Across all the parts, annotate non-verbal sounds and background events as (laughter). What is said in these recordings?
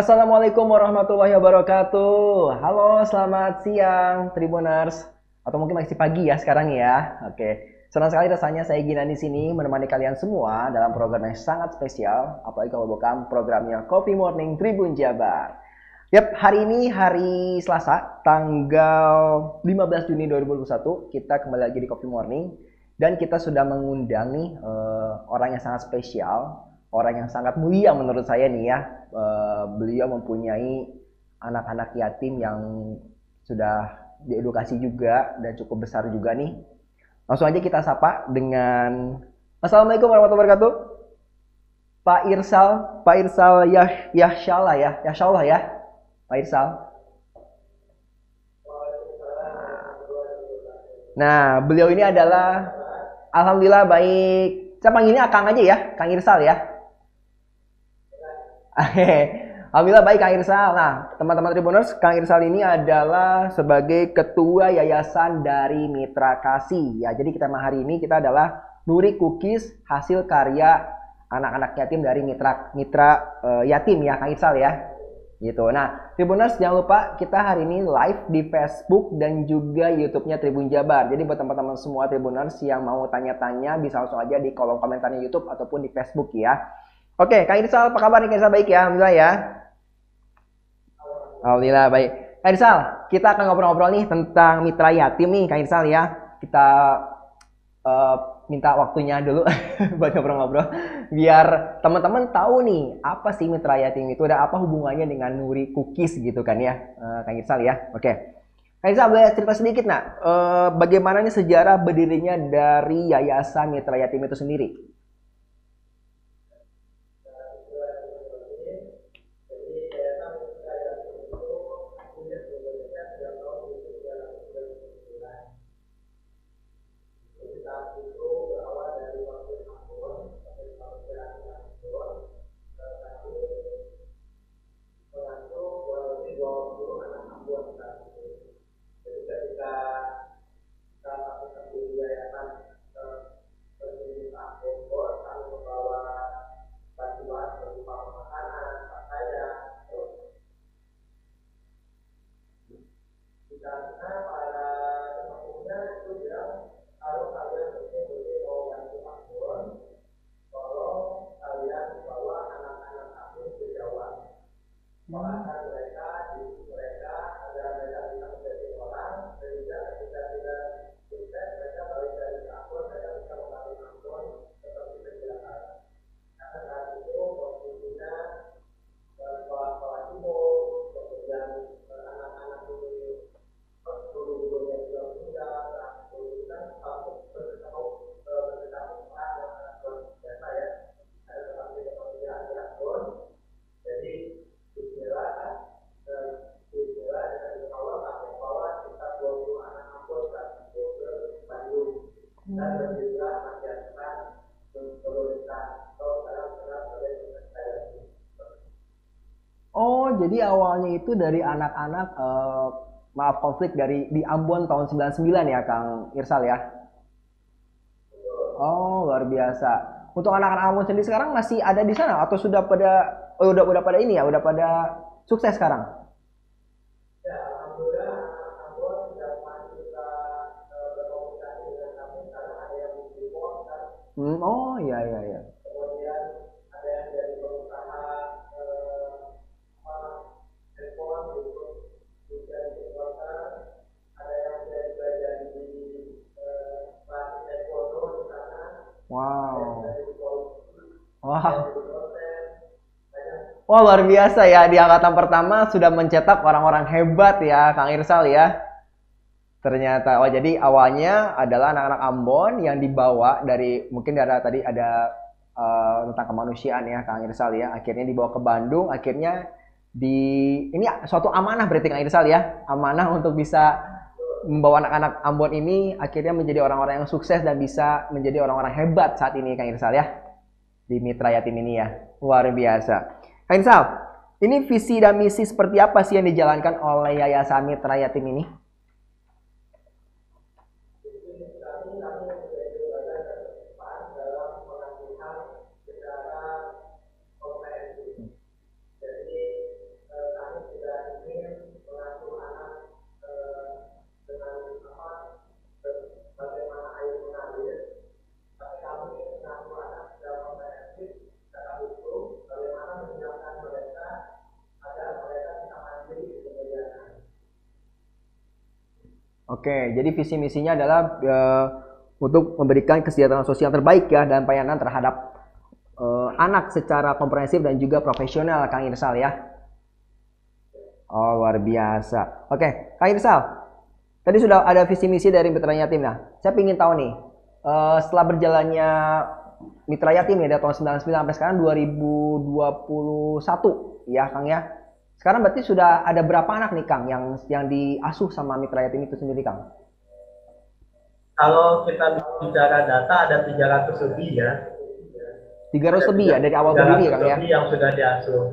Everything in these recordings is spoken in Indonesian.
Assalamualaikum warahmatullahi wabarakatuh. Halo, selamat siang Tribuners. Atau mungkin masih pagi ya sekarang ya. Oke. Senang sekali rasanya saya Gina di sini menemani kalian semua dalam program yang sangat spesial, apalagi kalau bukan programnya Coffee Morning Tribun Jabar. Yap, hari ini hari Selasa, tanggal 15 Juni 2021, kita kembali lagi di Coffee Morning dan kita sudah mengundang nih uh, orang yang sangat spesial, orang yang sangat mulia menurut saya nih ya. Uh, beliau mempunyai anak-anak yatim yang sudah diedukasi juga dan cukup besar juga nih. Langsung aja kita sapa dengan Assalamualaikum warahmatullahi wabarakatuh. Pak Irsal, Pak Irsal Yah Yahshallah ya, Yahshallah ya. Pak Irsal. Nah, beliau ini adalah Alhamdulillah baik. Saya panggilnya Kang aja ya, Kang Irsal ya. Alhamdulillah baik Kang Irsal. Nah, teman-teman Tribuners, Kang Irsal ini adalah sebagai ketua yayasan dari Mitra Kasih. Ya, jadi kita hari ini kita adalah Nuri Cookies hasil karya anak-anak yatim dari Mitra Mitra uh, Yatim ya Kang Irsal ya gitu. Nah, Tribuners jangan lupa kita hari ini live di Facebook dan juga YouTube-nya Tribun Jabar. Jadi buat teman-teman semua Tribuners yang mau tanya-tanya bisa langsung aja di kolom komentarnya YouTube ataupun di Facebook ya. Oke, Kang Irsal apa kabar nih Kang Irsal baik ya? Alhamdulillah ya. Alhamdulillah baik. Kang Irsal, kita akan ngobrol-ngobrol nih tentang mitra yatim nih Kang Irsal ya. Kita uh, minta waktunya dulu (laughs) buat ngobrol-ngobrol biar teman-teman tahu nih apa sih mitra yatim itu dan apa hubungannya dengan Nuri Cookies gitu kan ya uh, Kang Irsal ya oke Kang Irsal boleh cerita sedikit nak uh, bagaimana nih sejarah berdirinya dari Yayasan Mitra Yatim itu sendiri jadi awalnya itu dari anak-anak uh, maaf konflik dari di Ambon tahun 99 ya Kang Irsal ya. Oh, luar biasa. Untuk anak-anak Ambon sendiri sekarang masih ada di sana atau sudah pada oh, udah udah pada ini ya, udah pada sukses sekarang? Ya, Hmm, oh iya iya iya. Wah luar biasa ya. Di angkatan pertama sudah mencetak orang-orang hebat ya Kang Irsal ya. Ternyata, oh jadi awalnya adalah anak-anak Ambon yang dibawa dari mungkin dari tadi ada uh, tentang kemanusiaan ya Kang Irsal ya. Akhirnya dibawa ke Bandung, akhirnya di ini suatu amanah berarti Kang Irsal ya, amanah untuk bisa membawa anak-anak Ambon ini akhirnya menjadi orang-orang yang sukses dan bisa menjadi orang-orang hebat saat ini Kang Irsal ya. Di Mitra Yatim ini ya. Luar biasa Irsal ini visi dan misi seperti apa sih yang dijalankan oleh Yayasan Mitra Yatim ini Oke, jadi visi misinya adalah uh, untuk memberikan kesejahteraan sosial terbaik ya dan pelayanan terhadap uh, anak secara komprehensif dan juga profesional, Kang Irsal ya. Oh, luar biasa. Oke, Kang Irsal. Tadi sudah ada visi misi dari Mitra Yatim. Nah, saya ingin tahu nih, uh, setelah berjalannya Mitra Yatim ya dari tahun 99 sampai sekarang 2021 ya, Kang ya. Sekarang berarti sudah ada berapa anak nih Kang yang yang diasuh sama mitra yatim itu sendiri Kang? Kalau kita bicara data ada 300 lebih ya. 300 lebih ya dari awal berdiri Kang ya? yang sudah diasuh.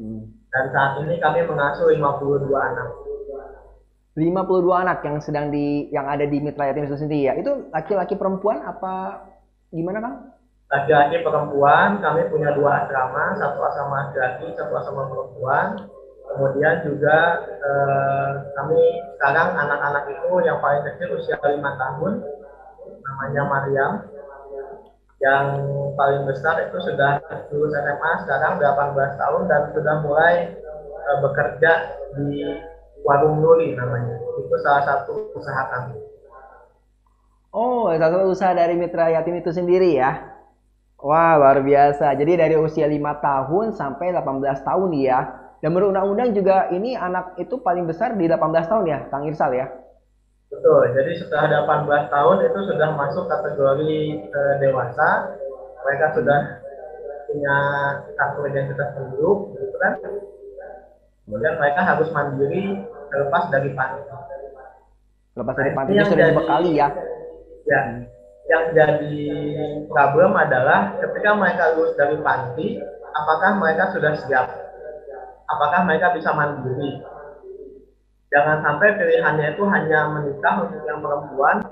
Hmm. Dan saat ini kami mengasuh 52 anak. 52 anak yang sedang di yang ada di mitra yatim itu sendiri ya. Itu laki-laki perempuan apa gimana Kang? Laki-laki perempuan kami punya dua asrama satu asrama laki-laki satu asrama perempuan. Kemudian juga eh, kami sekarang anak-anak itu yang paling kecil usia lima tahun namanya Mariam. Yang paling besar itu sudah lulus SMA sekarang 18 tahun dan sudah mulai eh, bekerja di warung Nuri namanya. Itu salah satu usaha kami. Oh, salah satu usaha dari Mitra Yatim itu sendiri ya? Wah, luar biasa. Jadi dari usia 5 tahun sampai 18 tahun ya. Dan menurut undang-undang juga ini anak itu paling besar di 18 tahun ya, Kang Irsal ya? Betul. Jadi setelah 18 tahun itu sudah masuk kategori e, dewasa. Mereka sudah punya kartu identitas penduduk, gitu kan. Kemudian mereka harus mandiri terlepas dari panti. Lepas dari panti nah, sudah dibekali ya. Ya. Hmm yang jadi problem adalah ketika mereka lulus dari panti, apakah mereka sudah siap? Apakah mereka bisa mandiri? Jangan sampai pilihannya itu hanya menikah untuk yang perempuan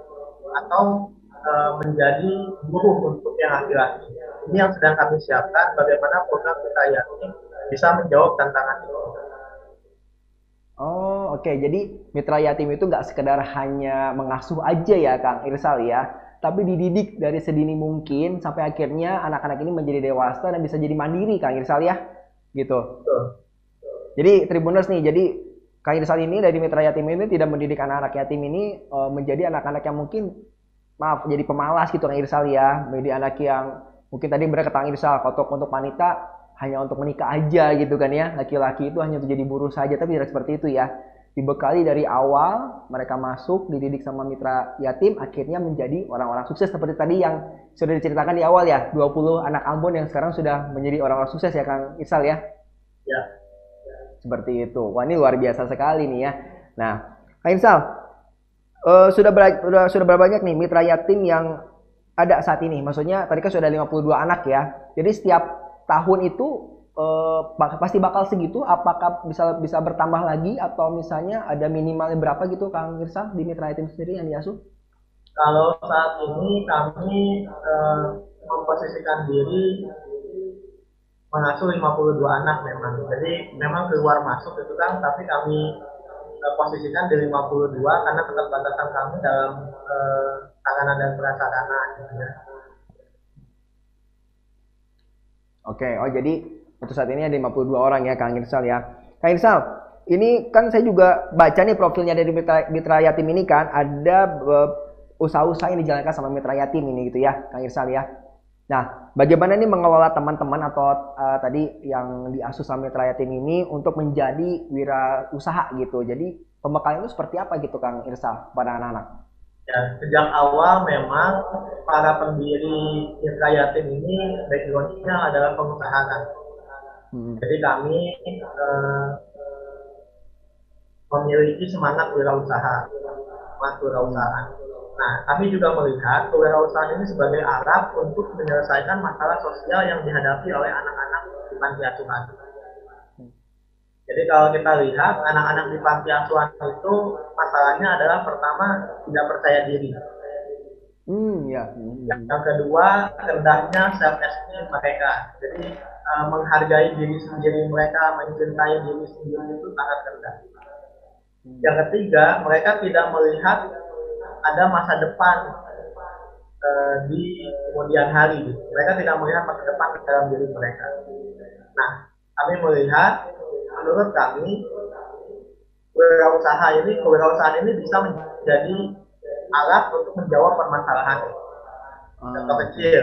atau e, menjadi buruh untuk yang laki-laki. Ini yang sedang kami siapkan bagaimana program kita yakin bisa menjawab tantangan itu. Oh oke, okay. jadi mitra yatim itu nggak sekedar hanya mengasuh aja ya Kang Irsal ya, tapi dididik dari sedini mungkin sampai akhirnya anak-anak ini menjadi dewasa dan bisa jadi mandiri Kang Irsal ya. Gitu. Jadi Tribuners nih jadi Kang Irsal ini dari Mitra Yatim ini tidak mendidik anak-anak yatim ini uh, menjadi anak-anak yang mungkin maaf jadi pemalas gitu Kang Irsal ya. Menjadi anak yang mungkin tadi kata Kang Irsal untuk untuk wanita hanya untuk menikah aja gitu kan ya. Laki-laki itu hanya untuk jadi buruh saja tapi tidak seperti itu ya dibekali dari awal mereka masuk dididik sama mitra yatim akhirnya menjadi orang-orang sukses. Seperti tadi yang sudah diceritakan di awal ya 20 anak Ambon yang sekarang sudah menjadi orang-orang sukses ya Kang Isal ya? Ya. Seperti itu. Wah ini luar biasa sekali nih ya. Nah Kang Isal uh, sudah, ber, sudah sudah berapa banyak nih mitra yatim yang ada saat ini? Maksudnya tadi kan sudah 52 anak ya. Jadi setiap tahun itu uh, pasti bakal segitu apakah bisa bisa bertambah lagi atau misalnya ada minimalnya berapa gitu Kang Girsa di Mitra Item sendiri yang diasuh? Kalau saat ini kami uh, memposisikan diri mengasuh 52 anak memang. Jadi memang keluar masuk itu kan tapi kami uh, posisikan di 52 karena keterbatasan kami dalam uh, tanganan dan prasarana gitu ya. Oke, oh jadi untuk saat ini ada 52 orang ya Kang Irsal ya. Kang Irsal, ini kan saya juga baca nih profilnya dari Mitra, Mitra Yatim ini kan ada uh, usaha-usaha yang dijalankan sama Mitra Yatim ini gitu ya, Kang Irsal ya. Nah, bagaimana nih mengelola teman-teman atau uh, tadi yang diasuh sama Mitra Yatim ini untuk menjadi wira usaha gitu. Jadi pembekalan itu seperti apa gitu Kang Irsal pada anak-anak? Ya, sejak awal memang para pendiri Mitra Yatim ini backgroundnya adalah pengusaha Hmm. Jadi kami uh, memiliki semangat wirausaha, semangat wirausahaan. Nah, kami juga melihat kewirausahaan ini sebagai alat untuk menyelesaikan masalah sosial yang dihadapi oleh anak-anak di panti asuhan. Jadi kalau kita lihat anak-anak di panti asuhan itu masalahnya adalah pertama tidak percaya diri. Hmm, ya. Hmm. Yang kedua rendahnya self esteem mereka. Jadi uh, menghargai diri sendiri mereka, mencintai diri sendiri itu sangat rendah. Hmm. Yang ketiga, mereka tidak melihat ada masa depan uh, di kemudian hari. Mereka tidak melihat masa depan dalam diri mereka. Nah, kami melihat, menurut kami, wirausaha ini kewirausahaan ini bisa menjadi alat untuk menjawab permasalahan contoh ah, kecil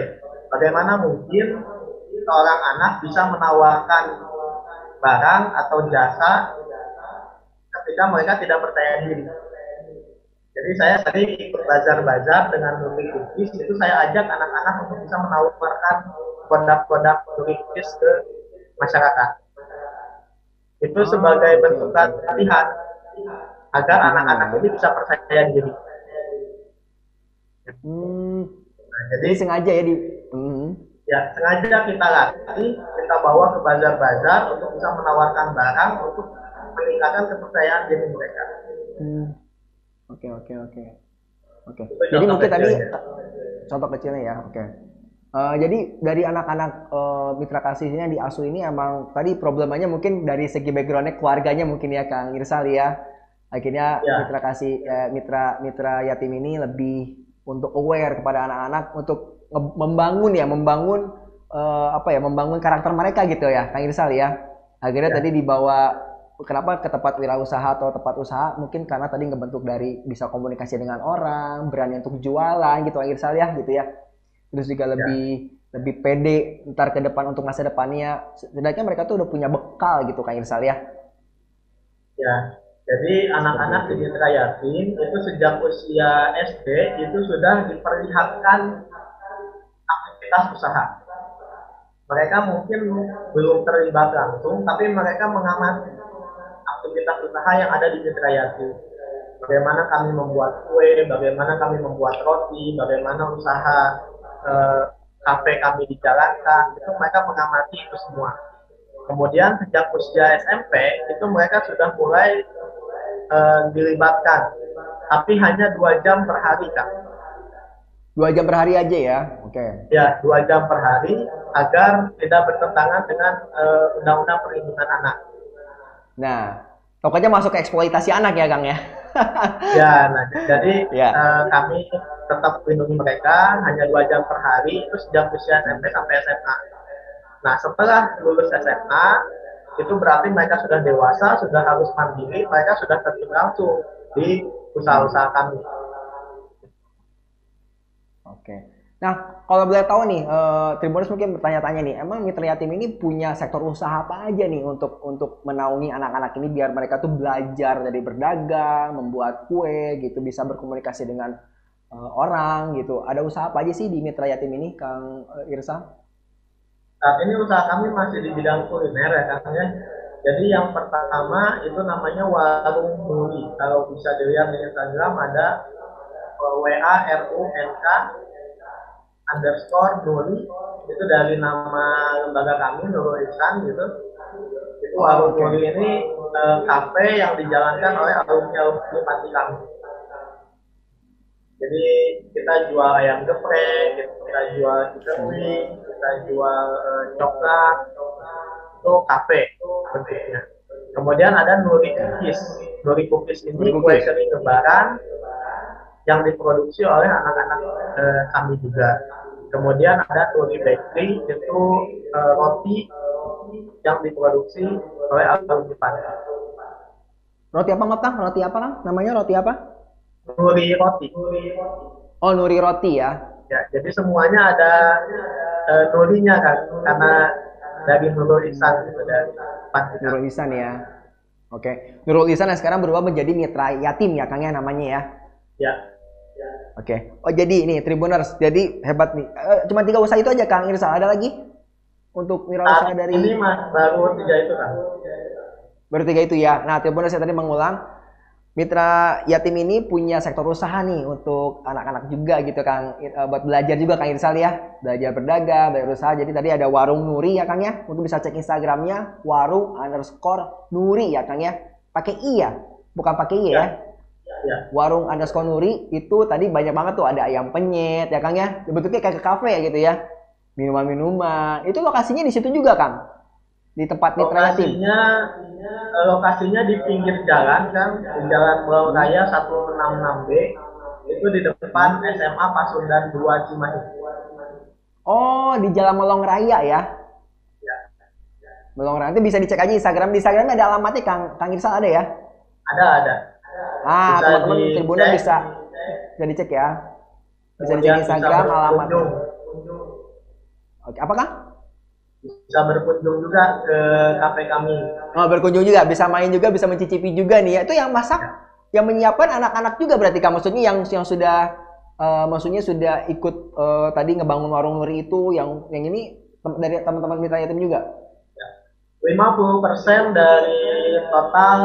bagaimana mungkin seorang anak bisa menawarkan barang atau jasa ketika mereka tidak percaya diri jadi saya tadi ikut bazar-bazar dengan Nuri Cookies, itu saya ajak anak-anak untuk bisa menawarkan produk-produk Nuri Cookies ke masyarakat. Itu oh, sebagai bentuk latihan agar hmm. anak-anak ini bisa percaya diri. Hmm. Nah, jadi, jadi sengaja ya di. Ya sengaja kita latih, kita bawa ke bazar-bazar untuk bisa menawarkan barang untuk meningkatkan kepercayaan diri mereka. Hmm. Oke oke oke. Oke. Jadi mungkin tadi contoh kecilnya ya. Oke. Uh, jadi dari anak-anak uh, mitra kasihnya di ASU ini emang tadi problemanya mungkin dari segi backgroundnya keluarganya mungkin ya Kang Irsal ya. Akhirnya ya. mitra kasih eh, mitra mitra yatim ini lebih untuk aware kepada anak-anak untuk membangun ya membangun uh, apa ya membangun karakter mereka gitu ya Kang Irsal ya. Akhirnya ya. tadi dibawa kenapa ke tempat wirausaha atau tempat usaha mungkin karena tadi ngebentuk dari bisa komunikasi dengan orang berani untuk jualan gitu akhir saya gitu ya terus juga ya. lebih lebih pede ntar ke depan untuk masa depannya setidaknya mereka tuh udah punya bekal gitu kan Irsal ya ya jadi anak-anak di mitra yatim itu sejak usia SD itu sudah diperlihatkan aktivitas usaha mereka mungkin belum terlibat langsung tapi mereka mengamati aktivitas usaha yang ada di Mitra Yati. Bagaimana kami membuat kue, bagaimana kami membuat roti, bagaimana usaha eh, kafe kami dijalankan, itu mereka mengamati itu semua. Kemudian sejak usia SMP itu mereka sudah mulai eh, dilibatkan, tapi hanya dua jam per hari kak. Dua jam per hari aja ya, oke. Okay. Ya, dua jam per hari agar tidak bertentangan dengan eh, undang-undang uh, perlindungan anak. Nah, Pokoknya masuk ke eksploitasi anak ya, Kang ya. (laughs) ya, nah jadi ya. Uh, kami tetap melindungi mereka hanya dua jam per hari itu sejak usia SMP sampai SMA. Nah setelah lulus SMA itu berarti mereka sudah dewasa, sudah harus mandiri, mereka sudah terjun langsung di usaha-usaha kami. Oke. Nah, kalau boleh tahu nih, uh, Tribuners mungkin bertanya-tanya nih, emang Mitra Yatim ini punya sektor usaha apa aja nih untuk untuk menaungi anak-anak ini biar mereka tuh belajar dari berdagang, membuat kue gitu, bisa berkomunikasi dengan uh, orang gitu. Ada usaha apa aja sih di Mitra Yatim ini, Kang uh, Irsa? Saat ini usaha kami masih di bidang kuliner ya, Kang ya. Jadi yang pertama itu namanya warung Nuri. Kalau bisa dilihat di Instagram ada WA RUNK underscore Nuri itu dari nama lembaga kami Nurul Ihsan gitu. Itu oh, warung okay. Nuri ini uh, kafe yang dijalankan oleh alumni alumni panti kami. Jadi kita jual ayam geprek kita jual chicken wing kita jual uh, coklat. Itu kafe bentuknya. Kemudian ada Nuri Cookies. Nuri Cookies ini kue sering lebaran yang diproduksi oleh anak-anak eh, kami juga. Kemudian ada Turi Bakery itu eh, roti yang diproduksi oleh Alun Jepang. Roti apa Kang? Roti apa Kang? Namanya roti apa? Nuri Roti. Oh Nuri Roti ya? Ya, jadi semuanya ada eh, nurinya kan, karena dari Nurul Isan gitu dari Nurul Isan ya. Oke, Nurul Isan yang sekarang berubah menjadi mitra yatim ya Kang ya namanya ya? Ya. Oke. Okay. Oh jadi ini Tribuners, jadi hebat nih. Uh, cuma tiga usaha itu aja Kang Irsal. Ada lagi untuk wirausaha dari ini mas baru tiga itu kan? Baru tiga itu ya. Nah Tribuners saya tadi mengulang. Mitra yatim ini punya sektor usaha nih untuk anak-anak juga gitu Kang uh, buat belajar juga Kang Irsal ya belajar berdagang berusaha jadi tadi ada warung Nuri ya Kang ya mungkin bisa cek Instagramnya warung underscore Nuri ya Kang ya pakai i ya bukan pakai i ya, ya ya. warung underscore Nuri itu tadi banyak banget tuh ada ayam penyet ya Kang ya. Bentuknya kayak ke kafe ya gitu ya. Minuman-minuman. Itu lokasinya di situ juga Kang? Di tempat mitra lokasinya eh, lokasinya di pinggir jalan kan di jalan Pulau Raya 166B itu di depan SMA Pasundan 2 Cimahi. Oh di Jalan Melong Raya ya? Ya Melong Raya. Itu bisa dicek aja Instagram. Di Instagram ada alamatnya Kang? Kang Irsal ada ya? Ada, ada. Ah, teman-teman Tribunal bisa bisa dicek ya. Bisa dicek Instagram alamatnya. Oke, apakah? Bisa berkunjung juga ke kafe kami. Oh, berkunjung juga, bisa main juga, bisa mencicipi juga nih ya. Itu yang masak, ya. yang menyiapkan anak-anak juga berarti kan maksudnya yang yang sudah uh, maksudnya sudah ikut uh, tadi ngebangun warung nuri itu yang yang ini dari teman-teman mitra yatim juga. 50% dari total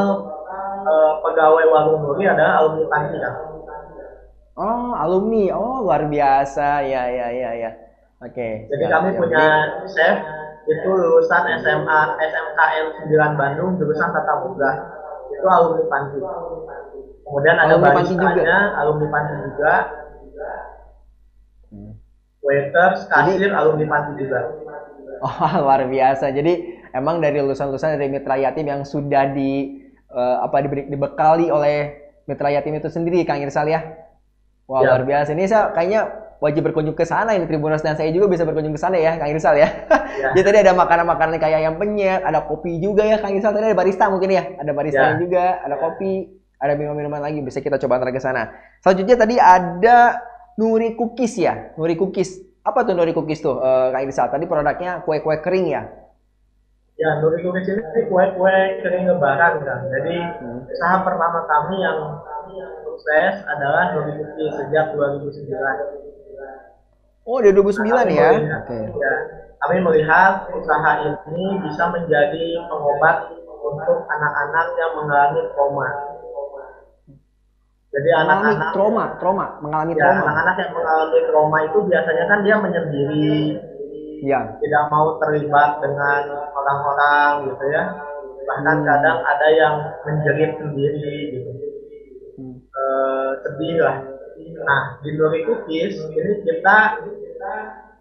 uh, pegawai warung nuri adalah alumni kan. Oh, alumni. Oh, luar biasa. Ya, ya, ya, ya. Oke. Okay. Jadi ya, kami ya, punya chef itu lulusan SMA SMKN 9 Bandung jurusan Tata Boga. Itu alumni panti. Kemudian ada alumni juga. alumni panti juga. Hmm. Waiters, kasir, Jadi, alumni panti juga. Oh, (laughs) luar biasa. Jadi emang dari lulusan-lulusan dari mitra yatim yang sudah di uh, apa diberi, dibekali oleh mitra yatim itu sendiri Kang Irsal ya. Wah, ya. luar biasa. Ini saya kayaknya wajib berkunjung ke sana ini Tribuners dan saya juga bisa berkunjung ke sana ya Kang Irsal ya. ya. (laughs) Jadi tadi ada makanan-makanan kayak ayam penyet, ada kopi juga ya Kang Irsal. Tadi ada barista mungkin ya. Ada barista ya. juga, ada kopi, ada minuman-minuman lagi bisa kita coba antar ke sana. Selanjutnya tadi ada Nuri Cookies ya. Nuri Cookies. Apa tuh Nuri Cookies tuh uh, Kang Irsal? Tadi produknya kue-kue kering ya. Ya, Cookies ini kue-kue kering lebaran kan. Jadi hmm. usaha pertama kami yang sukses adalah Nuri Cookies sejak 2009. Oh, dari 2009 nah, ya? Oke. Okay. Ya, kami melihat usaha ini bisa menjadi pengobat untuk anak-anak yang mengalami trauma. Jadi anak-anak trauma, trauma, mengalami ya, trauma. Anak-anak yang mengalami trauma itu biasanya kan dia menyendiri, ya. tidak mau terlibat dengan orang-orang gitu ya bahkan hmm. kadang ada yang menjerit sendiri gitu hmm. e, sedih lah nah di Nuri Cookies ini kita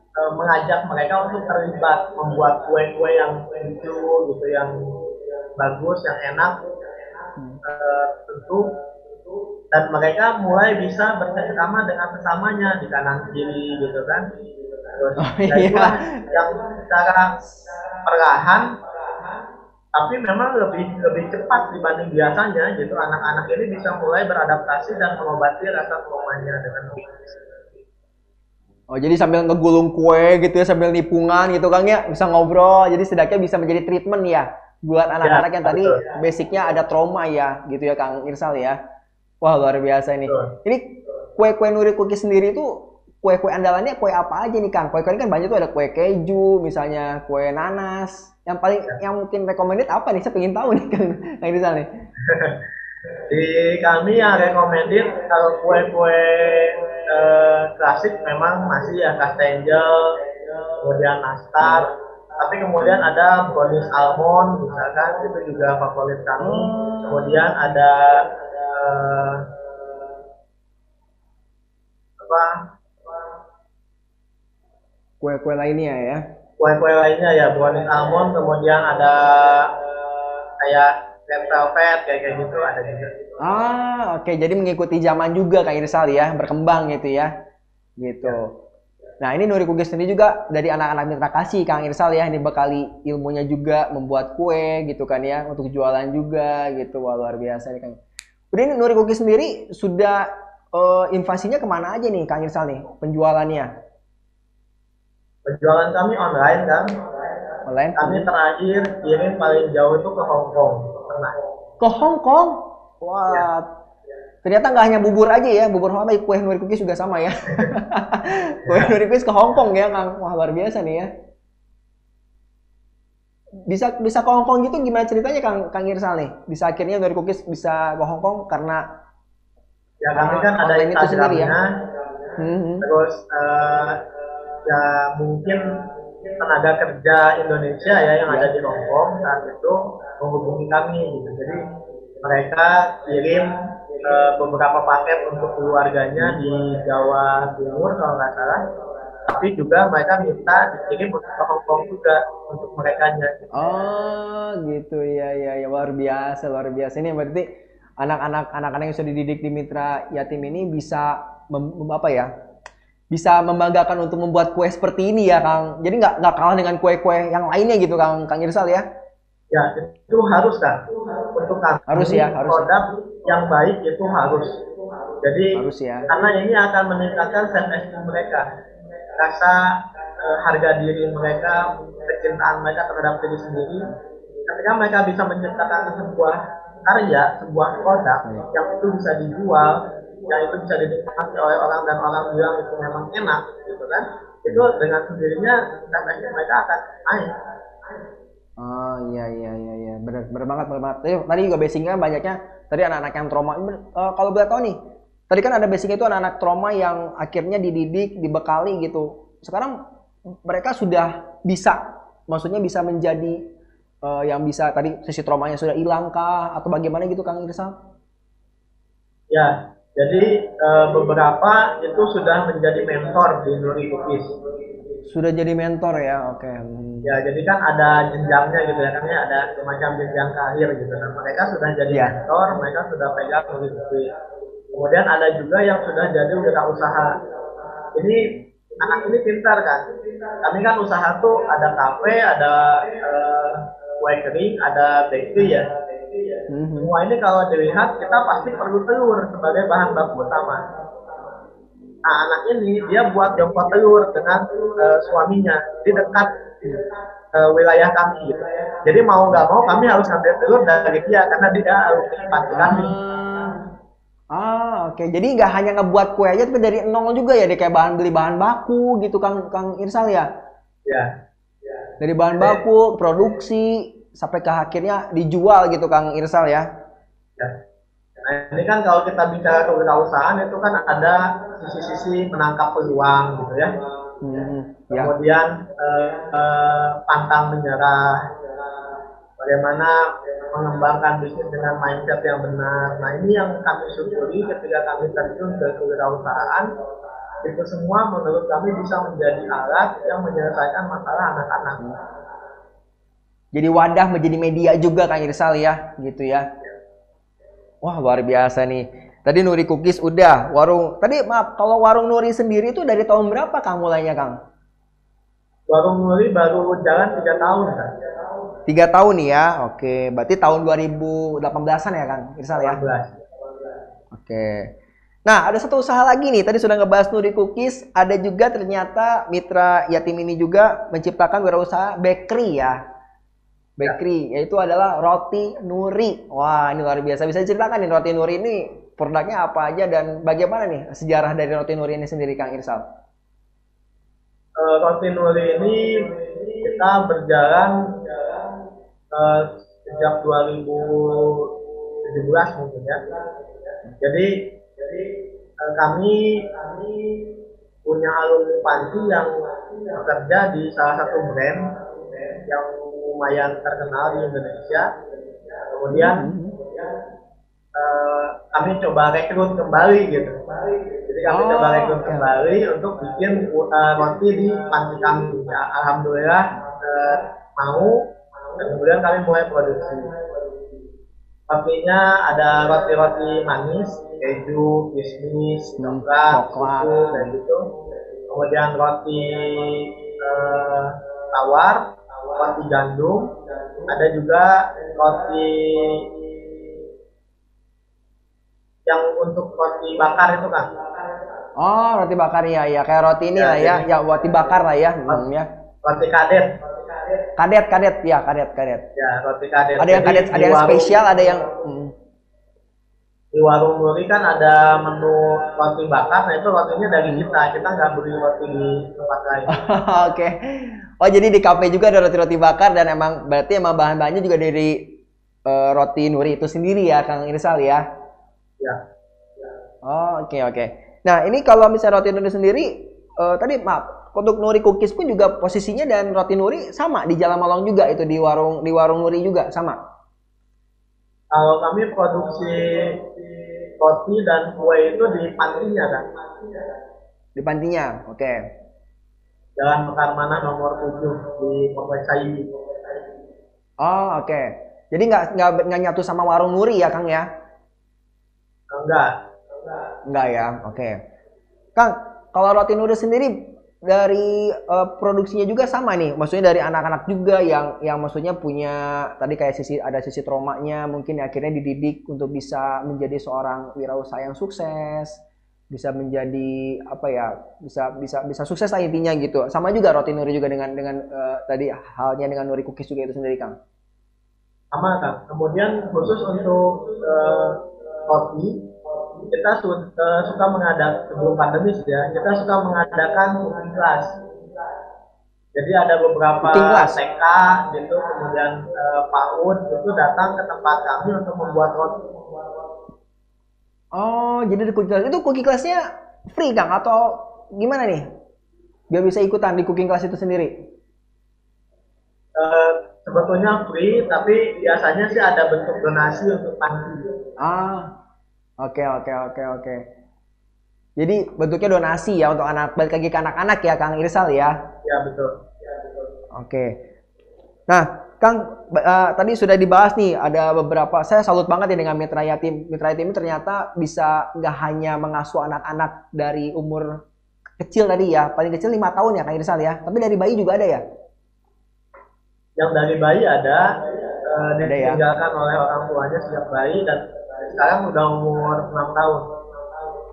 e, mengajak mereka untuk terlibat membuat kue-kue yang lucu gitu yang bagus yang enak hmm. e, tentu dan mereka mulai bisa bersama dengan sesamanya di kanan kiri gitu kan oh, iya. yang secara perlahan tapi memang lebih lebih cepat dibanding biasanya gitu anak-anak ini bisa mulai beradaptasi dan mengobati rasa traumanya dengan Oh jadi sambil ngegulung kue gitu ya sambil nipungan gitu Kang ya bisa ngobrol jadi setidaknya bisa menjadi treatment ya buat anak-anak ya, yang tadi basicnya ada trauma ya gitu ya Kang Irsal ya. Wah luar biasa ini. Betul. Ini kue-kue Nuri Cookies sendiri itu kue-kue andalannya kue apa aja nih Kang? Kue-kue ini kan banyak tuh ada kue keju, misalnya kue nanas. Yang paling ya. yang mungkin recommended apa nih? Saya pengen tahu nih Kang. Nah, ini nih. Di kami yang recommended kalau kue-kue eh, klasik memang masih ya kastengel, kemudian nastar, tapi kemudian ada brownies almond misalkan itu juga favorit kami. Hmm. Kemudian ada eh, apa kue-kue lainnya ya kue-kue lainnya ya brownies almond kemudian ada kayak red velvet kayak kayak gitu ada juga ah oke okay. jadi mengikuti zaman juga kayak Irsal ya berkembang gitu ya gitu Nah ini Nuri Kugis sendiri juga dari anak-anak mitra kasih Kang Irsal ya ini bekali ilmunya juga membuat kue gitu kan ya untuk jualan juga gitu Wah, luar biasa nih Kang. Udah ini Nuri Kugis sendiri sudah uh, invasinya ke mana aja nih Kang Irsal nih penjualannya? Penjualan kami online kan. Online. Kami terakhir kirim paling jauh itu ke Hong Kong. Pernah. Ke Hong Kong? Wah. Ya. Ternyata nggak hanya bubur aja ya, bubur sama kue nuri cookies juga sama ya. (laughs) kue nuri cookies ke Hong Kong ya, Kang. Wah, luar biasa nih ya. Bisa bisa ke Hong Kong gitu gimana ceritanya Kang Kang Irsal nih? Bisa akhirnya nuri cookies bisa ke Hong Kong karena ya kami kan ada itu sendiri ya. Hmm. Terus uh, ya mungkin tenaga kerja Indonesia ya yang ada di Hongkong saat itu menghubungi kami gitu. Jadi mereka kirim e, beberapa paket untuk keluarganya di Jawa Timur kalau nggak salah. Tapi juga mereka minta dikirim untuk ke Hongkong juga untuk mereka nya. Oh gitu ya ya ya luar biasa luar biasa ini berarti anak-anak anak-anak yang sudah dididik di mitra yatim ini bisa mem, apa ya bisa membanggakan untuk membuat kue seperti ini ya Kang. Jadi nggak nggak kalah dengan kue-kue yang lainnya gitu Kang Kang Irsal ya. Ya, itu harus kan untuk kami. Harus ya, harus. Produk yang baik itu harus. Jadi harus ya. karena ini akan meningkatkan self esteem mereka, rasa uh, harga diri mereka, kecintaan mereka terhadap diri sendiri. Ketika mereka bisa menciptakan sebuah karya, sebuah produk yang itu bisa dijual, yang itu bisa dinikmati oleh orang dan orang bilang itu memang enak, gitu kan? Itu dengan sendirinya esteem mereka akan naik. Oh iya iya iya iya benar benar banget benar banget. Tadi, tadi juga basicnya banyaknya tadi anak-anak yang trauma. Uh, kalau boleh tahu nih, tadi kan ada basicnya itu anak-anak trauma yang akhirnya dididik, dibekali gitu. Sekarang mereka sudah bisa, maksudnya bisa menjadi uh, yang bisa tadi sisi traumanya sudah hilang kah atau bagaimana gitu Kang Irsal? Ya, jadi uh, beberapa itu sudah menjadi mentor di Nuri Cookies sudah jadi mentor ya, oke. Okay. Ya, jadi kan ada jenjangnya gitu ya, kan ya ada semacam jenjang karir gitu. Nah, mereka sudah jadi yeah. mentor, mereka sudah pegang begitu. Kemudian ada juga yang sudah jadi usaha. Ini anak ini pintar kan. Kami kan usaha tuh ada kafe, ada uh, kue kering, ada bakery ya. Mm-hmm. Semua ini kalau dilihat kita pasti perlu telur sebagai bahan baku utama Nah, anak ini dia buat jongkok telur dengan uh, suaminya di dekat uh, wilayah kami. Gitu. Jadi mau nggak mau kami harus ngambil telur dari dia karena dia harus panti kami. Ah, oke. Okay. Jadi nggak hanya ngebuat kue aja, tapi dari nol juga ya, dia kayak bahan beli bahan baku gitu, Kang Kang Irsal ya? Ya. Dari bahan baku, produksi, sampai ke akhirnya dijual gitu, Kang Irsal ya? Ya. Nah, ini kan kalau kita bicara kewirausahaan itu kan ada sisi-sisi menangkap peluang gitu ya. Hmm, ya. Kemudian eh, eh, pantang menyerah, bagaimana mengembangkan bisnis dengan mindset yang benar. Nah ini yang kami syukuri ketika kami terjun ke kewirausahaan itu semua menurut kami bisa menjadi alat yang menyelesaikan masalah anak-anak. Jadi wadah menjadi media juga Kang Irsal ya, gitu ya. Wah luar biasa nih. Tadi Nuri Cookies udah, warung. Tadi maaf, kalau warung Nuri sendiri itu dari tahun berapa Kang mulainya Kang? Warung Nuri baru jalan tiga tahun kan. Tiga tahun nih ya, oke. Berarti tahun 2018an ya Kang Irsal ya? 18. Oke. Nah, ada satu usaha lagi nih. Tadi sudah ngebahas Nuri Cookies. Ada juga ternyata mitra yatim ini juga menciptakan wirausaha bakery ya bakery ya. yaitu adalah roti nuri. Wah, ini luar biasa. Bisa ceritakan nih roti nuri ini produknya apa aja dan bagaimana nih sejarah dari roti nuri ini sendiri Kang Irsal? Uh, roti nuri ini kita berjalan uh, sejak 2017 mungkin ya. Jadi jadi uh, kami kami punya alumni panti yang bekerja di salah satu brand yang lumayan terkenal di Indonesia. Kemudian uh, kami coba rekrut kembali gitu. Jadi kami oh, coba rekrut okay. kembali untuk bikin uh, roti di panti kami. Ya, Alhamdulillah uh, mau. Dan kemudian kami mulai produksi. Rotinya ada roti-roti manis, keju, kismis, coklat, susu, dan gitu. Kemudian roti uh, tawar, roti gandum, ada juga roti yang untuk roti bakar itu kan. Oh, roti bakar ya, ya kayak roti ini ya, lah ya, ya roti bakar lah ya, hmm, ya. Roti kadet. Kadet, kadet ya, kadet, kadet. Ya, roti kadet. Ada yang kadet, ada yang spesial, ada yang hmm di warung Nuri kan ada menu roti bakar, nah itu rotinya dari kita, kita nggak beli roti di tempat lain. (laughs) Oke, okay. Oh jadi di kafe juga ada roti-roti bakar dan emang berarti emang bahan-bahannya juga dari uh, roti Nuri itu sendiri ya, Kang Irsal ya? Ya. Oh oke okay, oke. Okay. Nah ini kalau misalnya roti Nuri sendiri, uh, tadi maaf, untuk Nuri Cookies pun juga posisinya dan roti Nuri sama di Jalan Malang juga itu di warung di warung Nuri juga sama. Kalau kami produksi roti dan kue itu di pantinya kan. Di pantinya, oke. Okay. Jalan Mekar Mana nomor 7 di Kompleks Saidi. Oh, oke. Okay. Jadi nggak nggak nyatu sama warung Nuri ya, Kang ya? Enggak. Enggak ya, oke. Okay. Kang, kalau roti Nuri sendiri dari uh, produksinya juga sama nih, maksudnya dari anak-anak juga yang yang maksudnya punya tadi kayak sisi ada sisi traumanya, mungkin akhirnya dididik untuk bisa menjadi seorang wirausaha yang sukses, bisa menjadi apa ya, bisa bisa bisa sukses lah intinya gitu. Sama juga roti Nuri juga dengan dengan uh, tadi halnya dengan Nuri Cookies juga itu sendiri Kang. Sama Kang. Kemudian khusus untuk uh, roti kita su uh, suka mengadakan sebelum pandemi ya kita suka mengadakan cooking class jadi ada beberapa TK gitu kemudian uh, PAUD itu datang ke tempat kami untuk membuat roti oh jadi di cooking class itu cooking classnya free kang atau gimana nih biar bisa ikutan di cooking class itu sendiri uh, sebetulnya free tapi biasanya sih ada bentuk donasi untuk panti ah Oke, oke, oke, oke. Jadi bentuknya donasi ya untuk anak balik lagi ke anak-anak ya Kang Irsal ya. Ya betul. Ya, betul. Oke. Nah, Kang uh, tadi sudah dibahas nih ada beberapa saya salut banget ya dengan Mitra Yatim. Mitra Yatim ini ternyata bisa nggak hanya mengasuh anak-anak dari umur kecil tadi ya, paling kecil lima tahun ya Kang Irsal ya. Tapi dari bayi juga ada ya? Yang dari bayi ada, uh, ada ya? ditinggalkan oleh orang tuanya sejak bayi dan sekarang udah umur 6 tahun.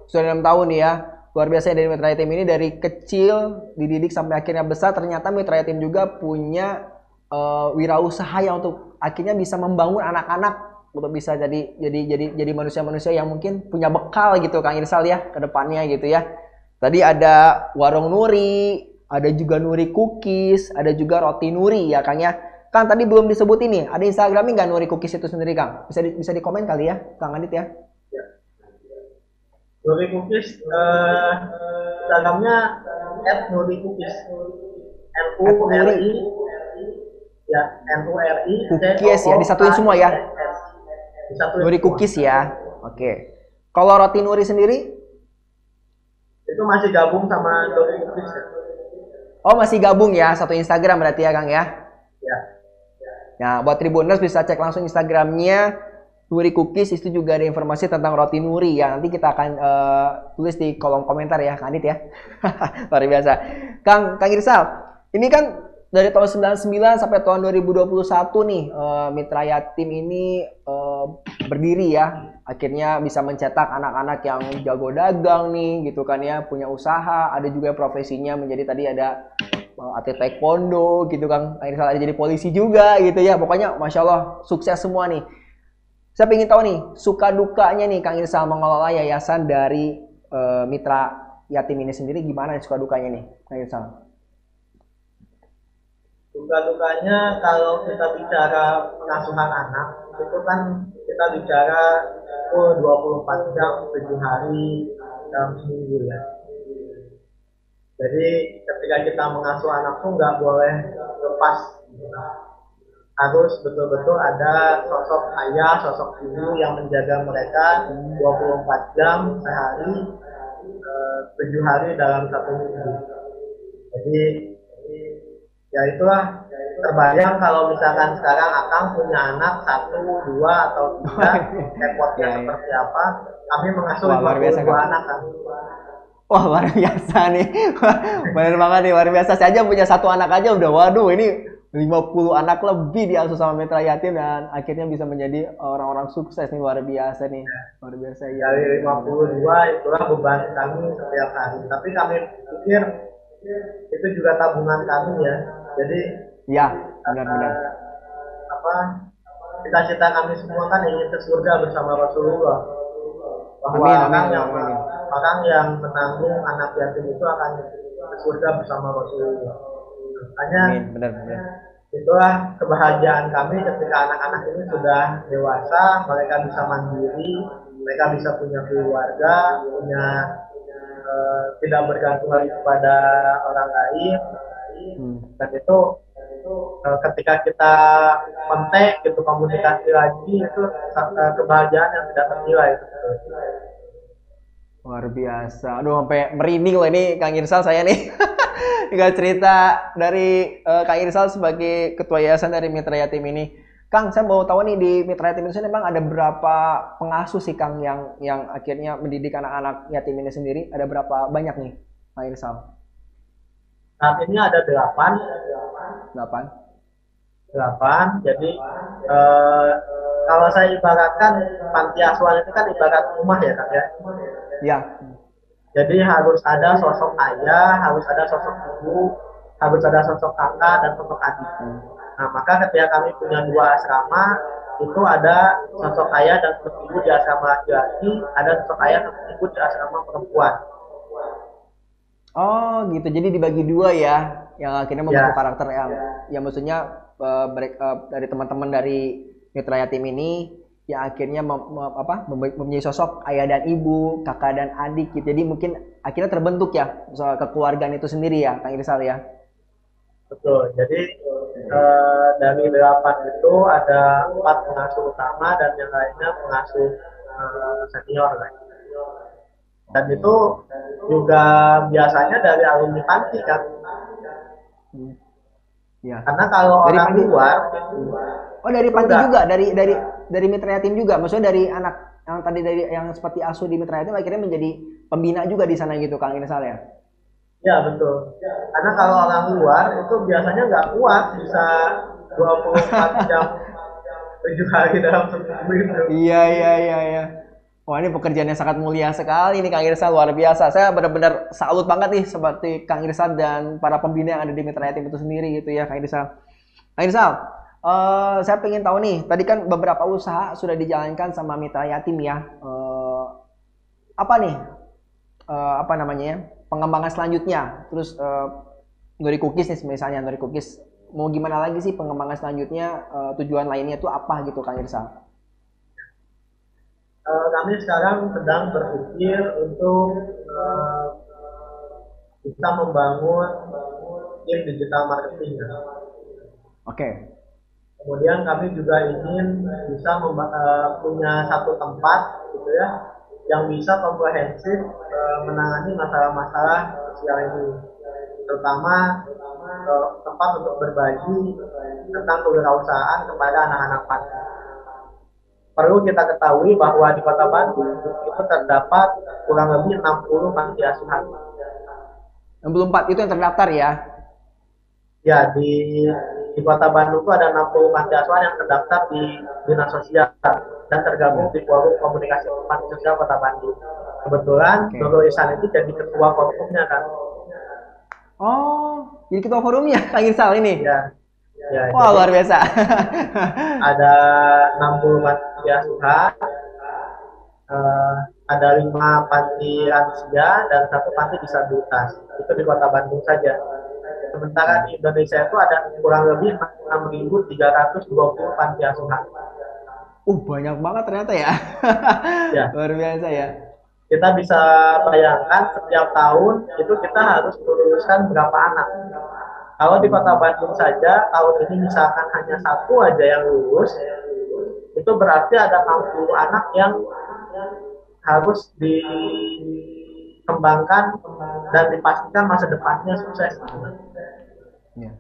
Sudah 6 tahun ya. Luar biasa dari Mitra Yatim ini dari kecil dididik sampai akhirnya besar ternyata Mitra Yatim juga punya uh, wirausaha yang untuk akhirnya bisa membangun anak-anak untuk bisa jadi jadi jadi jadi manusia-manusia yang mungkin punya bekal gitu Kang Irsal ya ke depannya gitu ya. Tadi ada warung Nuri, ada juga Nuri Cookies, ada juga roti Nuri ya Kang ya. Kang tadi belum disebut ini, ada Instagramnya nggak Nuri Cookies itu sendiri Kang? Bisa di, bisa dikomen kali ya, Kang Adit ya? ya. Nuri Cookies, uh, Instagramnya at Nuri Cookies, N U R I, ya N U R I. (laughs) Cookies ya, disatuin semua ya. Disatuin Nuri Cookies ya, oke. Kalau roti Nuri sendiri? Itu masih gabung sama Nuri Cookies. Ya? Oh masih gabung ya, satu Instagram berarti ya Kang ya? Ya. Nah, buat Tribuners bisa cek langsung Instagramnya Nuri Cookies itu juga ada informasi tentang roti Nuri ya. Nanti kita akan uh, tulis di kolom komentar ya, Kang Adit ya. (laughs) Luar biasa. Kang Kang Irsal, ini kan dari tahun 99 sampai tahun 2021 nih uh, Mitra Yatim ini uh, berdiri ya. Akhirnya bisa mencetak anak-anak yang jago dagang nih gitu kan ya, punya usaha, ada juga profesinya menjadi tadi ada atlet taekwondo gitu kan. Akhirnya salah jadi polisi juga gitu ya. Pokoknya masya Allah sukses semua nih. Saya ingin tahu nih suka dukanya nih Kang Irsal mengelola yayasan dari uh, mitra yatim ini sendiri gimana nih suka dukanya nih Kang Irsal suka dukanya kalau kita bicara pengasuhan anak itu kan kita bicara oh 24 jam 7 hari dalam seminggu ya jadi ketika kita mengasuh anak tuh nggak boleh lepas harus betul-betul ada sosok ayah, sosok ibu yang menjaga mereka 24 jam sehari, eh, tujuh hari dalam satu minggu. Jadi ya itulah terbayang kalau misalkan sekarang akan punya anak satu, dua atau tiga, (laughs) repotnya ya, ya. seperti apa? Kami mengasuh dua anak kan. Wah luar biasa nih, benar banget nih luar biasa. Saya aja punya satu anak aja udah waduh ini 50 anak lebih diasuh sama Mitra Yatim dan akhirnya bisa menjadi orang-orang sukses nih luar biasa nih luar biasa ya. Dari 52 itulah beban kami setiap hari. Tapi kami pikir itu juga tabungan kami ya. Jadi ya benar-benar uh, apa cita-cita kami semua kan ingin ke surga bersama Rasulullah. Bahwa amin, amin, yang amin orang yang menanggung anak yatim itu akan ke surga bersama Rasulullah. Hanya benar, benar. itulah kebahagiaan kami ketika anak-anak ini sudah dewasa, mereka bisa mandiri, mereka bisa punya keluarga, punya uh, tidak bergantung lagi kepada orang lain. Hmm. Dan itu uh, ketika kita kontak gitu komunikasi lagi itu uh, kebahagiaan yang tidak ternilai itu. Luar biasa. Aduh sampai merinding loh ini Kang Irsal saya nih. (laughs) Tinggal cerita dari uh, Kang Irsal sebagai ketua yayasan dari Mitra Yatim ini. Kang, saya mau tahu nih di Mitra Yatim ini memang ada berapa pengasuh sih Kang yang yang akhirnya mendidik anak-anak yatim ini sendiri? Ada berapa banyak nih, Kang Irsal? Saat ini ada delapan. Delapan. Delapan. Jadi eh, kalau saya ibaratkan panti asuhan itu kan ibarat rumah ya kak ya. Iya. Jadi harus ada sosok ayah, harus ada sosok ibu, harus ada sosok kakak dan sosok adik. Nah maka ketika kami punya dua asrama, itu ada sosok ayah dan sosok ibu di asrama laki-laki, ada sosok ayah dan sosok ibu di asrama perempuan. Oh gitu, jadi dibagi dua ya, yang akhirnya membentuk Ya. karakter yang, yang maksudnya eh, merek- eh, dari teman-teman dari mitra yatim ini, yang akhirnya mem- mem- apa, mem- mempunyai sosok ayah dan ibu, kakak dan adik gitu. Jadi mungkin akhirnya terbentuk ya soal kekeluargaan itu sendiri ya, Kang Irsal ya. Betul. Jadi eh, dari delapan itu ada empat pengasuh utama dan yang lainnya pengasuh eh, senior lah. Dan itu juga biasanya dari alumni panti kan. Ya. Karena kalau Dari orang panti? luar Oh dari panti Enggak. juga, dari dari dari mitra yatim juga. Maksudnya dari anak yang tadi dari yang seperti asuh di mitra yatim akhirnya menjadi pembina juga di sana gitu, Kang Irsal ya. Ya betul. Karena kalau orang luar itu biasanya nggak kuat bisa 24 jam tujuh hari dalam seminggu. Iya iya iya iya. Wah ini pekerjaan yang sangat mulia sekali nih Kang Irsal luar biasa. Saya benar-benar salut banget nih seperti Kang Irsal dan para pembina yang ada di Mitra Yatim itu sendiri gitu ya Kang Irsal. Kang Irsal, eh, saya pengen tahu nih. Tadi kan beberapa usaha sudah dijalankan sama Mitra Yatim ya. Eh, apa nih? Eh, apa namanya ya? Pengembangan selanjutnya. Terus eh, Nuri Cookies nih misalnya Nuri Cookies mau gimana lagi sih pengembangan selanjutnya? Eh, tujuan lainnya itu apa gitu Kang Irsal? Eh, kami sekarang sedang berpikir untuk eh, bisa membangun tim digital marketing. Oke. Kemudian kami juga ingin bisa eh, punya satu tempat gitu ya yang bisa komprehensif eh, menangani masalah-masalah sosial ini, terutama tempat untuk berbagi tentang kewirausahaan kepada anak-anak panti. Perlu kita ketahui bahwa di Kota Bandung itu terdapat kurang lebih 60 panti asuhan. 64 itu yang terdaftar ya. Ya, di di Kota Bandung itu ada 60 panti asuhan yang terdaftar di Dinas Sosial dan tergabung di Forum Komunikasi Panti Sosial Kota Bandung. Kebetulan Oke. Nurul Ihsan itu jadi ketua forumnya kan. Oh, jadi ketua forumnya Kang Irsal ini. Ya. Ya, Wah, jadi luar biasa. ada 60 panti asuhan, eh, ada lima panti lansia dan satu panti disabilitas. Itu di Kota Bandung saja. Sementara di Indonesia itu ada kurang lebih 6.320 panti asuhan. Uh, banyak banget ternyata ya. Ya. (laughs) luar biasa ya. kita bisa bayangkan setiap tahun itu kita harus meluluskan berapa anak. Kalau di kota Bandung saja tahun ini misalkan hanya satu aja yang lulus, itu berarti ada 60 anak yang harus dikembangkan dan dipastikan masa depannya sukses. Ya.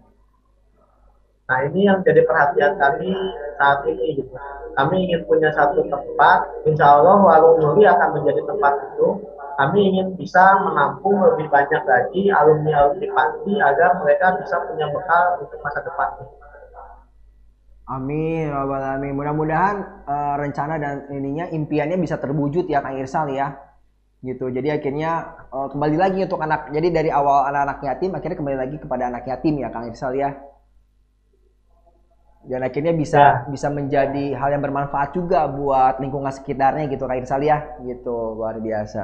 Nah ini yang jadi perhatian kami saat ini gitu. Kami ingin punya satu tempat, insya Allah warung Nuri akan menjadi tempat itu. Kami ingin bisa menampung lebih banyak lagi alumni-alumni panti agar mereka bisa punya bekal untuk masa depannya. Amin, ya rabbal alamin. Mudah-mudahan eh, rencana dan ininya impiannya bisa terwujud ya Kang Irsal ya. Gitu. Jadi akhirnya eh, kembali lagi untuk anak. Jadi dari awal anak-anak yatim akhirnya kembali lagi kepada anak yatim ya Kang Irsal ya. Dan akhirnya bisa bisa menjadi hal yang bermanfaat juga buat lingkungan sekitarnya gitu Kang Irsal ya. Gitu, luar biasa.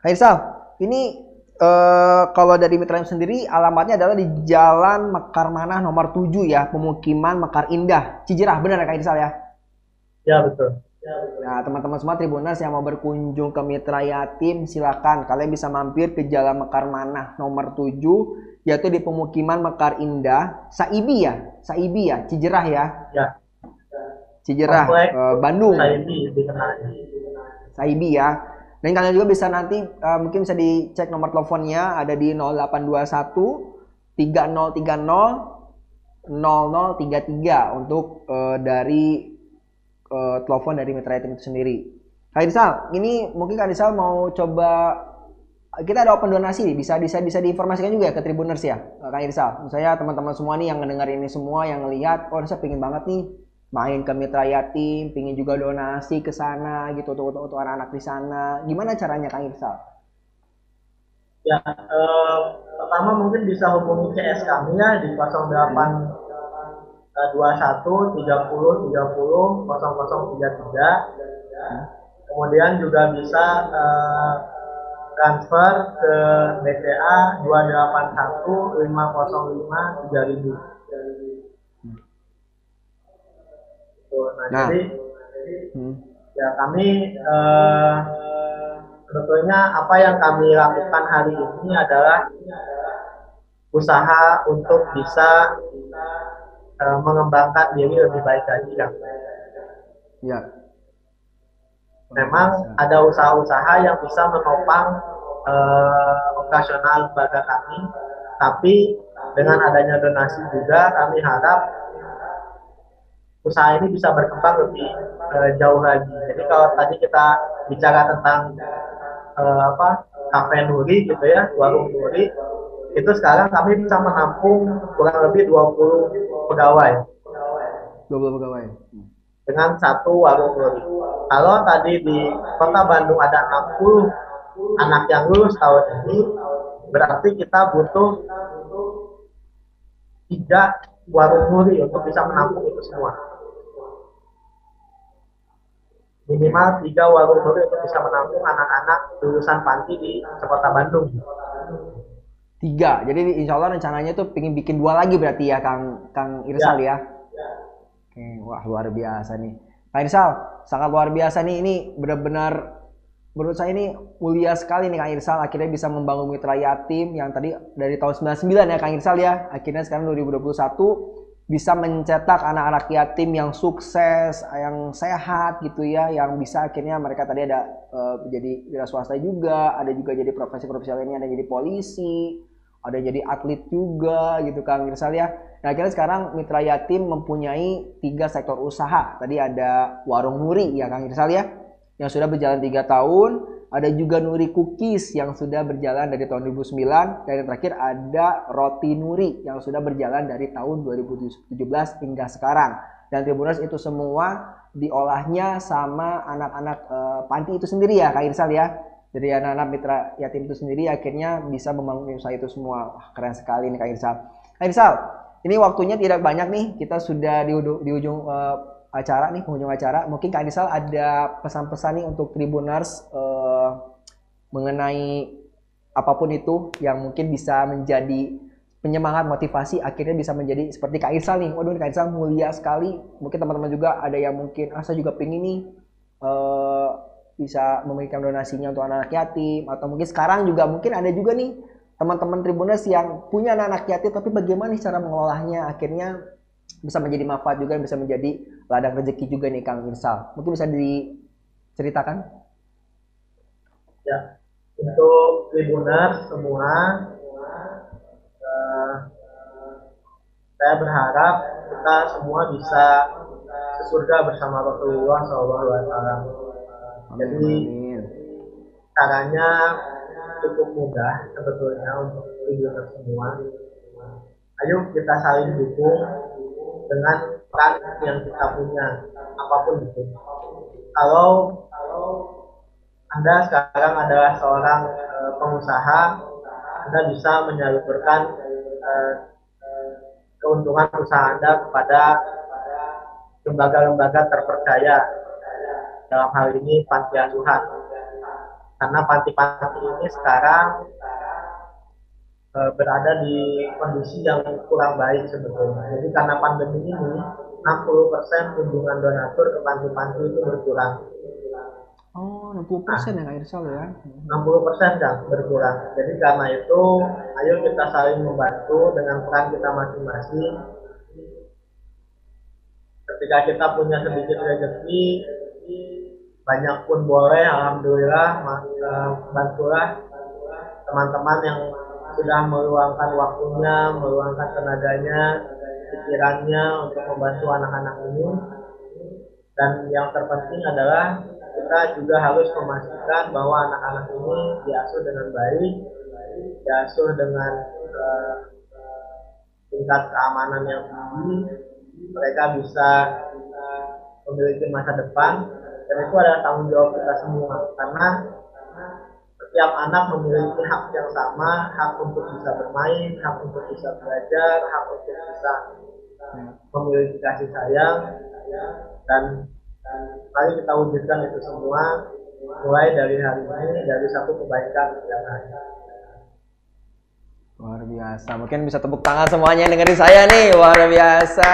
Kang Irsal, ini eh, kalau dari Mitra Yatim sendiri alamatnya adalah di Jalan Mekar Manah nomor 7 ya, pemukiman Mekar Indah, Cijerah, benar ya Kak Irsal ya? Ya betul. Nah, teman-teman semua Tribuners yang mau berkunjung ke Mitra Yatim, silakan kalian bisa mampir ke Jalan Mekar Manah nomor 7 yaitu di pemukiman Mekar Indah, Saibi ya, Saibi ya, Cijerah ya, Ya, Cijerah, Komplek eh, Bandung. dikenalnya. Saibi ya. Dan kalian juga bisa nanti eh, mungkin bisa dicek nomor teleponnya ada di 0821 3030 0033 untuk eh, dari eh, telepon dari Mitra Yatim itu sendiri. Kak Irsal, ini mungkin Kak Irsal mau coba kita ada open donasi nih, bisa bisa bisa diinformasikan juga ya ke Tribuners ya, Kang Irsal. Misalnya teman-teman semua nih yang mendengar ini semua yang ngelihat, oh saya pengen banget nih main ke mitra yatim, pengen juga donasi ke sana gitu untuk untuk, untuk anak-anak di sana. Gimana caranya Kang Irsal? Ya, eh, pertama mungkin bisa hubungi CS kami ya di 08 21 30 30 0033. Kemudian juga bisa eh, transfer ke BCA 281 505 3000. Nah, nah, jadi, hmm. ya kami eh, sebetulnya apa yang kami lakukan hari ini adalah usaha untuk bisa uh, mengembangkan diri lebih baik lagi ya. Ya memang ada usaha-usaha yang bisa menopang uh, operasional lembaga kami, tapi dengan adanya donasi juga kami harap usaha ini bisa berkembang lebih uh, jauh lagi. Jadi kalau tadi kita bicara tentang uh, apa kafe Nuri gitu ya, warung Nuri, itu sekarang kami bisa menampung kurang lebih 20 pegawai. 20 pegawai. Dengan satu warung Nuri kalau tadi di kota Bandung ada 60 anak yang lulus tahun ini, berarti kita butuh tiga warung nuri untuk bisa menampung itu semua. Minimal tiga warung nuri untuk bisa menampung anak-anak lulusan panti di kota Bandung. Tiga, jadi insya Allah rencananya tuh pengen bikin dua lagi berarti ya Kang Kang Irsal ya. ya. Oke, wah luar biasa nih. Kang Irsal, sangat luar biasa nih. Ini benar-benar menurut saya ini mulia sekali nih Kang Irsal. Akhirnya bisa membangun mitra yatim yang tadi dari tahun 99 ya Kang Irsal ya. Akhirnya sekarang 2021 bisa mencetak anak-anak yatim yang sukses, yang sehat gitu ya, yang bisa akhirnya mereka tadi ada uh, jadi wira swasta juga, ada juga jadi profesi-profesi lainnya, ada jadi polisi, ada jadi atlet juga gitu Kang Irsal ya. Nah akhirnya sekarang Mitra Yatim mempunyai tiga sektor usaha. Tadi ada Warung Nuri ya Kang Irsal ya, yang sudah berjalan tiga tahun. Ada juga Nuri Cookies yang sudah berjalan dari tahun 2009. Dan yang terakhir ada Roti Nuri yang sudah berjalan dari tahun 2017 hingga sekarang. Dan Tribuners itu semua diolahnya sama anak-anak e, panti itu sendiri ya Kang Irsal ya dari anak-anak mitra yatim itu sendiri akhirnya bisa membangun usaha itu semua. Wah, keren sekali nih Kak Irsal. Kak Irsal, ini waktunya tidak banyak nih. Kita sudah di, di ujung uh, acara nih, penghujung acara. Mungkin Kak Irsal ada pesan-pesan nih untuk Tribuners uh, mengenai apa pun itu yang mungkin bisa menjadi penyemangat motivasi akhirnya bisa menjadi seperti Kak Irsal nih. Waduh, Kak Irsal mulia sekali. Mungkin teman-teman juga ada yang mungkin ah saya juga pengen nih uh, bisa memberikan donasinya untuk anak-anak yatim atau mungkin sekarang juga mungkin ada juga nih teman-teman Tribuners yang punya anak-anak yatim tapi bagaimana cara mengelolanya akhirnya bisa menjadi manfaat juga bisa menjadi ladang rezeki juga nih Kang Irsal mungkin bisa diceritakan ya untuk Tribuners semua uh, saya berharap kita semua bisa ke surga bersama Rasulullah SAW jadi caranya cukup mudah sebetulnya untuk video semua. Ayo kita saling dukung dengan peran yang kita punya apa pun itu. Kalau anda sekarang adalah seorang e, pengusaha, Anda bisa menyalurkan e, keuntungan usaha Anda kepada lembaga-lembaga terpercaya. Dalam hal ini panti asuhan karena panti-panti ini sekarang e, berada di kondisi yang kurang baik sebetulnya. Jadi karena pandemi ini 60% kunjungan donatur ke panti-panti itu berkurang Oh, 60 persen nah, ya Kak Irsal ya? 60 persen kan berkurang. Jadi karena itu, ayo kita saling membantu dengan peran kita masing-masing. Ketika kita punya sedikit rezeki, banyak pun boleh alhamdulillah uh, bantulah teman-teman yang sudah meluangkan waktunya meluangkan tenaganya pikirannya untuk membantu anak-anak ini dan yang terpenting adalah kita juga harus memastikan bahwa anak-anak ini diasuh dengan baik, diasuh dengan uh, tingkat keamanan yang tinggi, mereka bisa uh, memiliki masa depan, dan itu adalah tanggung jawab kita semua. Karena setiap anak memiliki hak yang sama, hak untuk bisa bermain, hak untuk bisa belajar, hak untuk bisa memiliki kasih sayang, dan mari kita wujudkan itu semua mulai dari hari ini dari satu kebaikan yang ada. Luar biasa. Mungkin bisa tepuk tangan semuanya yang dengerin saya nih. Luar biasa.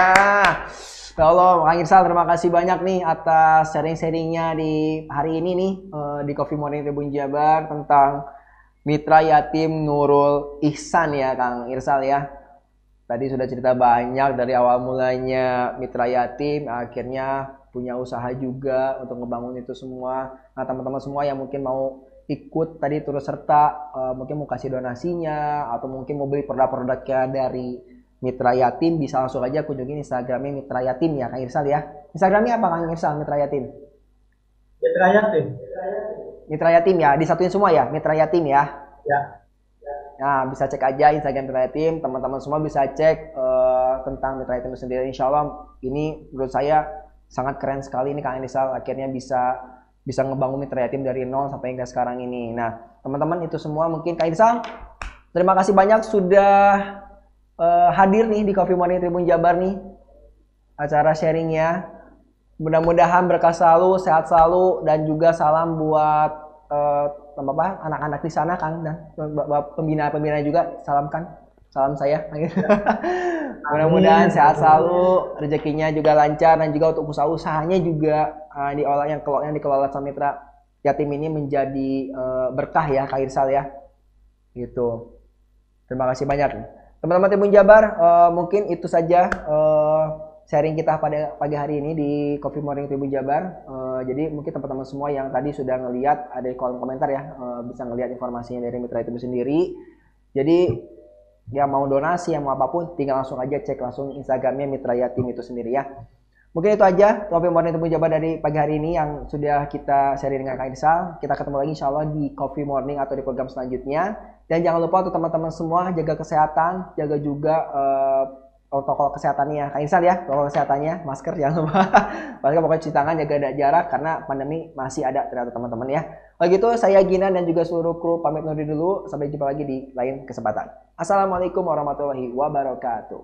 Ya Allah, Kang Irsal terima kasih banyak nih atas sharing-sharingnya di hari ini nih uh, di Coffee Morning Tribun Jabar tentang Mitra Yatim Nurul Ihsan ya Kang Irsal ya. Tadi sudah cerita banyak dari awal mulanya Mitra Yatim, akhirnya punya usaha juga untuk ngebangun itu semua. Nah teman-teman semua yang mungkin mau ikut tadi turut serta uh, mungkin mau kasih donasinya atau mungkin mau beli produk-produknya dari Mitra Yatim bisa langsung aja kunjungi Instagramnya Mitra Yatim ya Kang Irsal ya. Instagramnya apa Kang Irsal Mitra Yatim? Mitra Yatim. Mitra Yatim ya, disatuin semua ya Mitra Yatim ya. Ya. Nah bisa cek aja Instagram Mitra Yatim, teman-teman semua bisa cek uh, tentang Mitra Yatim sendiri. Insya Allah ini menurut saya sangat keren sekali ini Kang Irsal akhirnya bisa bisa ngebangun Mitra Yatim dari nol sampai hingga sekarang ini. Nah teman-teman itu semua mungkin Kang Irsal terima kasih banyak sudah uh, hadir nih di Coffee Morning Tribun Jabar nih acara sharingnya. Mudah-mudahan berkah selalu, sehat selalu, dan juga salam buat uh, apa anak-anak di sana Kang dan pembina-pembina juga salam Kang. Salam saya. (laughs) Mudah-mudahan sehat selalu, rezekinya juga lancar dan juga untuk usaha-usahanya juga uh, diolah yang kelola yang dikelola Samitra Yatim ini menjadi uh, berkah ya Kak Irsal ya. Gitu. Terima kasih banyak. Teman-teman Timun Jabar, uh, mungkin itu saja uh, sharing kita pada pagi hari ini di Coffee Morning Tribun Jabar. Uh, jadi mungkin teman-teman semua yang tadi sudah ngelihat ada di kolom komentar ya, uh, bisa ngelihat informasinya dari Mitra itu sendiri. Jadi yang mau donasi, yang mau apa pun, tinggal langsung aja cek langsung Instagramnya Mitra Yatim itu sendiri ya. Mungkin itu aja Coffee Morning Tribun Jabar dari pagi hari ini yang sudah kita sharing dengan Kak Irsal. Kita ketemu lagi insya Allah di Coffee Morning atau di program selanjutnya. Dan jangan lupa untuk teman-teman semua jaga kesehatan, jaga juga uh, protokol kesehatannya. Kak Insal ya, protokol kesehatannya, masker (laughs) jangan lupa. Masker pokoknya cuci tangan, jaga jarak karena pandemi masih ada ternyata teman-teman ya. Kalau gitu saya Gina dan juga seluruh kru pamit undur dulu. Sampai jumpa lagi di lain kesempatan. Assalamualaikum warahmatullahi wabarakatuh.